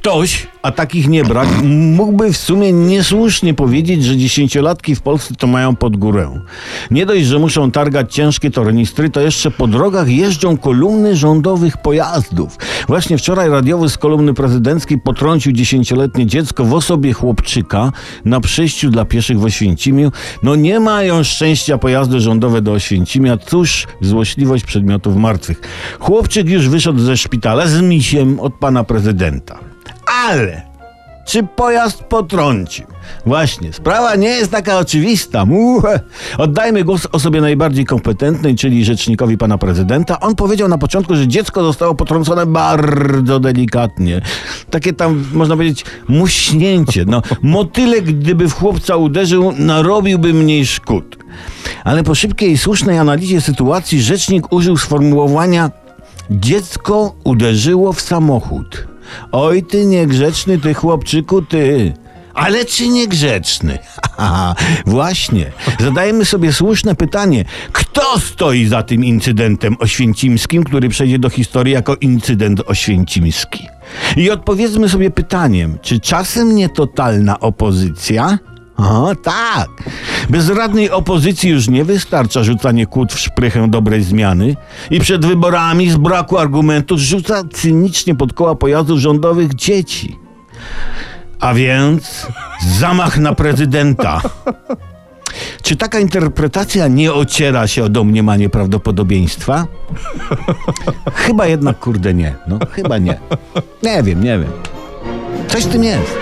Ktoś, a takich nie brak, mógłby w sumie niesłusznie powiedzieć, że dziesięciolatki w Polsce to mają pod górę. Nie dość, że muszą targać ciężkie tornistry, to jeszcze po drogach jeżdżą kolumny rządowych pojazdów. Właśnie wczoraj radiowy z kolumny prezydenckiej potrącił dziesięcioletnie dziecko w osobie chłopczyka na przejściu dla pieszych w Oświęcimiu. No nie mają szczęścia pojazdy rządowe do Oświęcimia. Cóż, złośliwość przedmiotów martwych. Chłopczyk już wyszedł ze szpitala z misiem od pana prezydenta. Ale czy pojazd potrącił? Właśnie, sprawa nie jest taka oczywista. Muhe. Oddajmy głos osobie najbardziej kompetentnej, czyli rzecznikowi pana prezydenta. On powiedział na początku, że dziecko zostało potrącone bardzo delikatnie. Takie tam, można powiedzieć, muśnięcie. No, motylek, gdyby w chłopca uderzył, narobiłby mniej szkód. Ale po szybkiej i słusznej analizie sytuacji rzecznik użył sformułowania dziecko uderzyło w samochód. Oj, ty niegrzeczny, ty chłopczyku, ty. Ale czy niegrzeczny? Haha, Właśnie. Zadajemy sobie słuszne pytanie. Kto stoi za tym incydentem oświęcimskim, który przejdzie do historii jako incydent oświęcimski? I odpowiedzmy sobie pytaniem, czy czasem nie totalna opozycja? O, tak. Bezradnej opozycji już nie wystarcza rzucanie kłód w szprychę dobrej zmiany i przed wyborami z braku argumentów rzuca cynicznie pod koła pojazdów rządowych dzieci. A więc zamach na prezydenta. Czy taka interpretacja nie ociera się o domniemanie prawdopodobieństwa? Chyba jednak, kurde, nie. No, chyba nie. Nie wiem, nie wiem. Coś w tym jest.